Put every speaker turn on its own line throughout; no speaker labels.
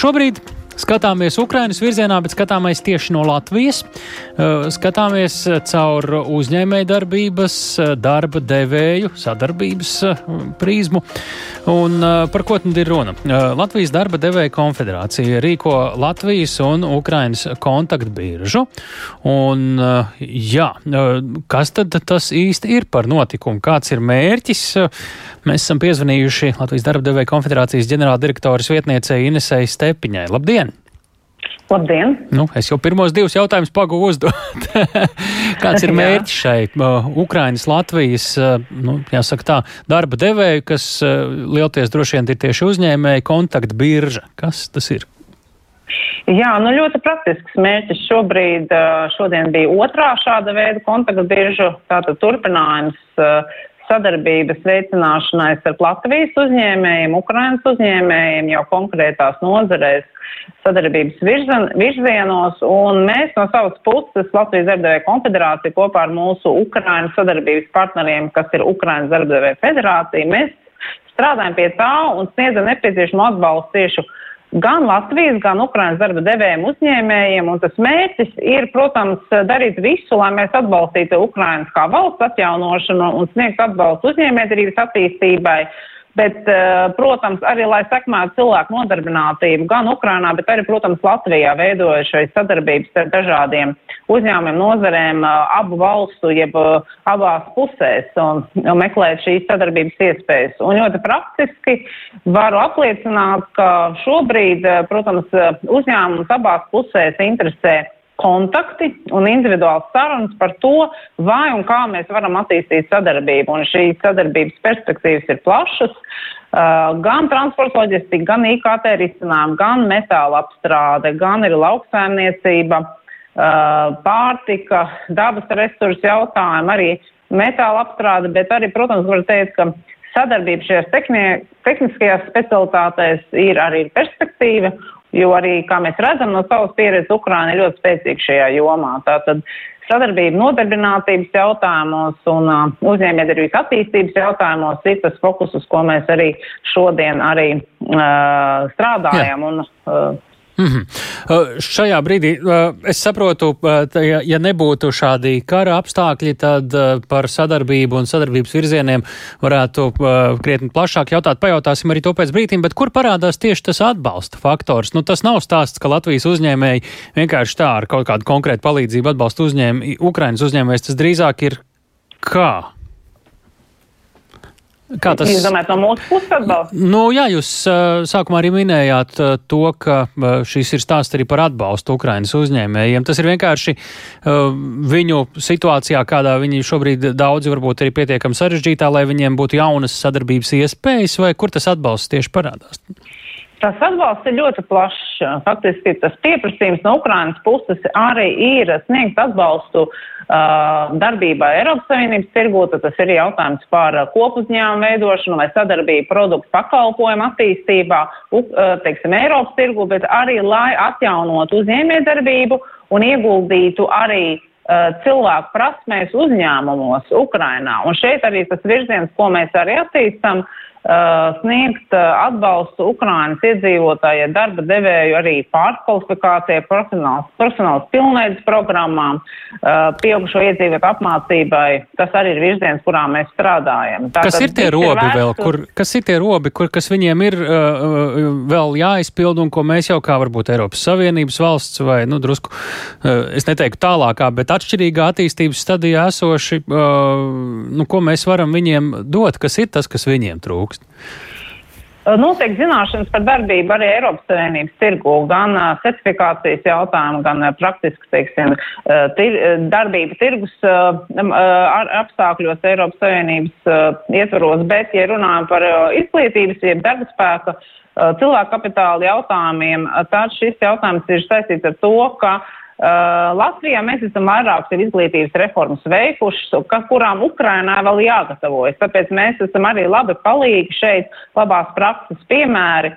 Šobrīd Skatāmies Ukrainas virzienā, bet skatāmies tieši no Latvijas. Skatāmies caur uzņēmēju darbības, darba devēju sadarbības prizmu. Un par ko tad ir runa? Latvijas darba devēja konfederācija rīko Latvijas un Ukrainas kontaktbiržu. Un, jā, kas tad tas īsti ir par notikumu? Kāds ir mērķis? Mēs esam piezvanījuši Latvijas darba devēja konfederācijas ģenerāldirektoras vietniecei Inesei Stepiņai. Labdien!
Labdien!
Nu, es jau pirmos divus jautājumus pagūvu uzdot. Kāds ir mērķis šai uh, Ukrainas, Latvijas, uh, nu, jāsaka tā, darba devēju, kas uh, lielties droši vien ir tieši uzņēmēji kontaktbirža? Kas tas ir?
Jā, nu ļoti praktisks mērķis šobrīd, uh, šodien bija otrā šāda veida kontaktbiržu, tātad turpinājums uh, sadarbības veicināšanai starp Latvijas uzņēmējiem, Ukrainas uzņēmējiem jau konkrētās nozarēs sadarbības virzien, virzienos, un mēs no savas puses Latvijas darbdevēja konfederācija kopā ar mūsu Ukrainas sadarbības partneriem, kas ir Ukrainas darbdevēja federācija, mēs strādājam pie tā un sniedzam nepieciešamo atbalstu tieši gan Latvijas, gan Ukrainas darba devējiem uzņēmējiem, un tas mērķis ir, protams, darīt visu, lai mēs atbalstītu Ukrainas kā valsts atjaunošanu un sniegtu atbalstu uzņēmējdarbības attīstībai, Bet, eh, protams, arī, lai sekmētu cilvēku nodarbinātību gan Ukrainā, bet arī, protams, Latvijā veidojušais sadarbības ar dažādiem uzņēmumiem, nozarēm eh, abu valstu, jeb eh, abās pusēs un, un meklēt šīs sadarbības iespējas. Un ļoti praktiski varu apliecināt, ka šobrīd, protams, uzņēmums abās pusēs interesē kontakti un individuāls sarunas par to, vai un kā mēs varam attīstīt sadarbību. Un šīs sadarbības perspektīvas ir plašas. Uh, gan transporta loģistika, gan IKT risinājumi, gan metāla apstrāde, gan ir lauksaimniecība, uh, pārtika, dabas resursu jautājumi, arī metāla apstrāde, bet arī, protams, var teikt, ka sadarbība šajās tehniskajās specialitātēs ir arī perspektīva Jo arī, kā mēs redzam no savas pieredzes, Ukraina ir ļoti spēcīga šajā jomā. Tātad sadarbība nodarbinātības jautājumos un uh, uzņēmējdarbības attīstības jautājumos ir tas fokus, uz ko mēs arī šodien arī uh, strādājam. Jā. Un, uh,
Mm -hmm. uh, šajā brīdī uh, es saprotu, uh, ja, ja nebūtu šādi kara apstākļi, tad par sadarbību un sadarbības virzieniem varētu krietni plašāk jautāt. Pajautāsim arī to pēc brīdim, bet kur parādās tieši tas atbalsta faktors? Nu, tas nav stāsts, ka Latvijas uzņēmēji vienkārši tā ar kaut kādu konkrētu palīdzību atbalsta uzņēmēju, Ukrainas uzņēmējs, tas drīzāk ir kā?
Kā tas ir? Domājat, no mūsu puses atbalsta?
Nu, jā, jūs sākumā arī minējāt to, ka šis ir stāsts arī par atbalstu Ukrainas uzņēmējiem. Tas ir vienkārši viņu situācijā, kādā viņi šobrīd daudzi varbūt arī pietiekami sarežģītā, lai viņiem būtu jaunas sadarbības iespējas, vai kur tas atbalsts tieši parādās?
Tas atbalsts ir ļoti plašs. Faktiski tas pieprasījums no Ukrainas puses arī ir sniegt atbalstu uh, darbībai Eiropas Savienības tirgū. Tas ir jautājums par kopuzņēmumu veidošanu vai sadarbību produktu pakalpojumu attīstībā, uh, teiksim, Eiropas tirgū, bet arī, lai atjaunotu uzņēmējdarbību un ieguldītu arī uh, cilvēku prasmēs uzņēmumos Ukrainā. Un šeit arī tas virziens, ko mēs arī attīstam, uh, Uh, sniegt atbalstu Ukrainas iedzīvotājiem, darba devēju arī pārkvalifikācijai, profesionāls, profesionāls pilnveidas programmām, pieaugušo iedzīvotāju apmācībai. Tas arī ir virziens, kurā mēs strādājam.
Tātad kas ir tie robi ir vēl, kur, kas ir tie robi, kur, kas viņiem ir uh, vēl jāizpild un ko mēs jau kā varbūt Eiropas Savienības valsts vai, nu, drusku, uh, es neteiktu tālākā, bet atšķirīgā attīstības stadijā esoši, uh, nu, ko mēs varam viņiem dot, kas ir tas, kas viņiem trūk? Trūkst?
Noteikti zināšanas par darbību arī Eiropas Savienības tirgu, gan uh, certifikācijas jautājumu, gan uh, praktiski, teiksim, uh, tir, darbība tirgus apstākļos Eiropas Savienības ietvaros, bet, ja runājam par izglītības, jeb darba spēka cilvēku kapitāla jautājumiem, tad šis jautājums ir saistīts ar to, ka uh, Uh, Latvijā mēs esam vairākas izglītības reformas veikušas, kurām Ukrainā vēl jāgatavojas. Tāpēc mēs esam arī labi palīgi šeit, labās prakses piemēri.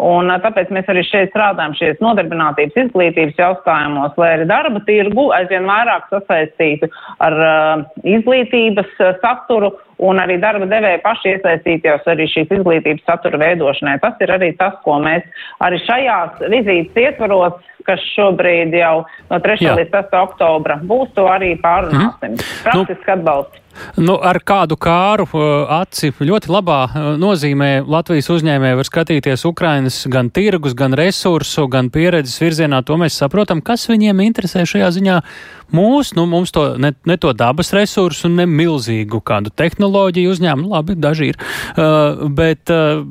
Un tāpēc mēs arī šeit strādājam šies nodarbinātības izglītības jautājumos, lai arī darba tirgu aizvien vairāk sasaistītu ar uh, izglītības saturu un arī darba devēja paši iesaistīties arī šīs izglītības satura veidošanai. Tas ir arī tas, ko mēs arī šajās vizītes ietvaros, kas šobrīd jau no 3. Jā. līdz 6. oktobra būs, to arī pārunāsim. Mm. Praktiski nu, atbalsts.
Nu, ar kādu kāru uh, aci ļoti labā uh, nozīmē Latvijas uzņēmēji var skatīties Ukrainas gan tirgus, gan resursu, gan pieredzes virzienā. To mēs saprotam, kas viņiem interesē šajā ziņā mūs, nu, mums to ne, ne to dabas resursu, ne milzīgu kādu tehnoloģiju uzņēmumu, labi, daži ir, uh, bet, uh,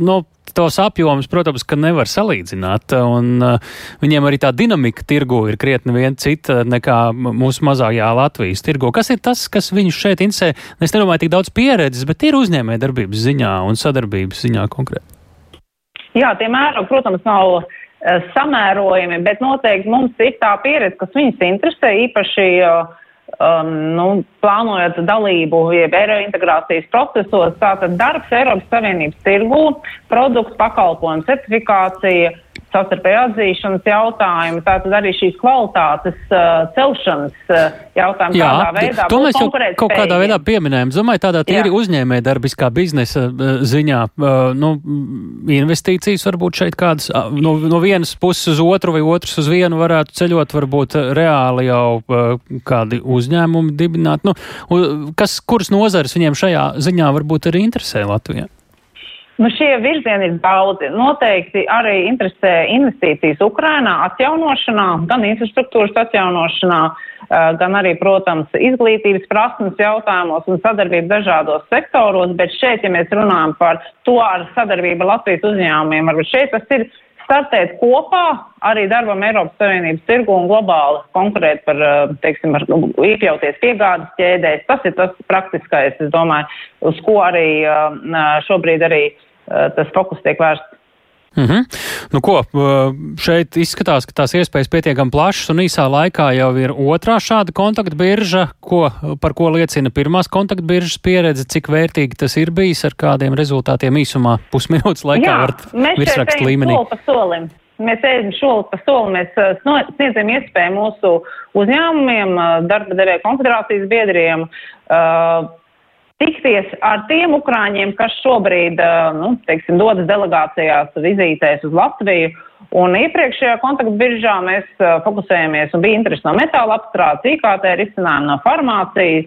nu, tos apjomus, protams, ka nevar salīdzināt, un uh, viņiem arī tā dinamika tirgu ir krietni vien cita nekā mūsu mazajā Latvijas tirgu. Kas ir tas, kas viņus šeit interesē? Es nedomāju tik daudz pieredzes, bet ir uzņēmē darbības ziņā un sadarbības ziņā konkrēti.
Jā, tie mērogi, protams, nav uh, samērojami, bet noteikti mums ir tā pieredze, kas viņus interesē īpaši. Uh, um, nu, plānojot dalību eiro integrācijas procesos, tātad darbs Eiropas Savienības tirgū, produktu pakalpojumu certifikācija, savstarpēju atzīšanas jautājumu, tātad arī šīs kvalitātes uh, celšanas uh, jautājumu, Jā, kādā veidā.
To mēs jau kaut kādā veidā pieminējam. Domāju, tādā tīri uzņēmē darbiskā biznesa uh, ziņā, uh, nu, investīcijas varbūt šeit kādas uh, no, no vienas puses uz otru vai otrs uz vienu varētu ceļot, varbūt uh, reāli jau uh, kādi uzņēmumi dibināt. Nu, kas, kuras nozares viņiem šajā ziņā varbūt arī interesē Latvijā?
Nu, šie virzieni ir daudzi. Noteikti arī interesē investīcijas Ukrainā atjaunošanā, gan infrastruktūras atjaunošanā, gan arī, protams, izglītības prasmes jautājumos un sadarbību dažādos sektoros. Bet šeit, ja mēs runājam par to ar sadarbību Latvijas uzņēmumiem, varbūt šeit tas ir startēt kopā arī darbam Eiropas Savienības tirgu un globāli konkurēt par, teiksim, ar, iekļauties piegādes ķēdēs. Tas ir tas praktiskais, es domāju, uz ko arī šobrīd arī Eh, tas fokus tiek vērsts.
Mm -hmm. nu, ko, eh, šeit izskatās, ka tās iespējas pietiekami plašas un īsā laikā jau ir otrā šāda kontaktbirža, ko, par ko liecina pirmās kontaktbiržas pieredze, cik vērtīgi tas ir bijis, ar kādiem rezultātiem īsumā pusminūtes laikā
Jā, varat virsrakstu līmenī. Soli pa solim. Mēs ejam soli pa soli, mēs eh, sniedzam iespēju mūsu uzņēmumiem, darba devēja konfederācijas biedriem, uh, tikties ar tiem ukrāņiem, kas šobrīd, nu, teiksim, dodas delegācijās vizītēs uz Latviju. Un iepriekšējā kontaktbiržā mēs fokusējamies un bija interesi no metāla apstrādes, IKT risinājumu no farmācijas,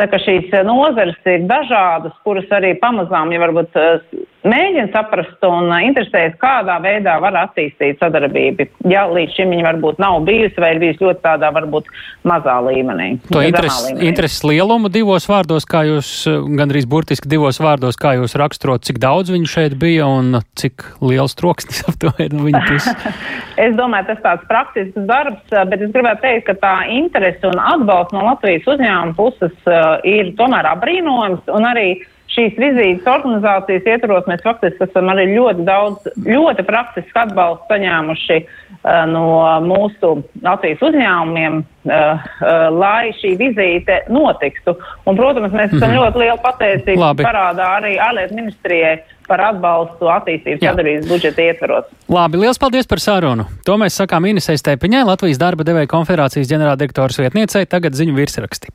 Tā ka šīs eh, nozares ir dažādas, kuras arī pamazām jau varbūt eh, mēģina saprast un interesēties, kādā veidā var attīstīt sadarbību. Ja līdz šim viņa varbūt nav bijusi vai ir bijusi ļoti tādā varbūt mazā līmenī.
To intereses, intereses lielumu divos vārdos, kā jūs, gandrīz burtiski divos vārdos, kā jūs raksturot, cik daudz viņu šeit bija un cik liels troksnis ap to ir no viņa puses?
es domāju, tas tāds praktisks darbs, bet es gribētu teikt, ka tā interese un atbalsts no Latvijas uzņēmuma puses ir tomēr apbrīnojams. Un arī šīs vizītes organizācijas ietvaros mēs faktiski esam arī ļoti daudz, ļoti praktiski atbalstu saņēmuši uh, no mūsu Latvijas uzņēmumiem, uh, uh, lai šī vizīte notiktu. Un, protams, mēs esam mm -hmm. ļoti lielu pateicību Labi. parādā arī ārlietu ministrijai par atbalstu attīstības sadarbības budžeta ietvaros.
Labi, liels paldies par sarunu. To mēs sakām Inesai Stepiņai, Latvijas darba devēja konfederācijas ģenerāldirektoras vietniecei, tagad ziņu virsraksti.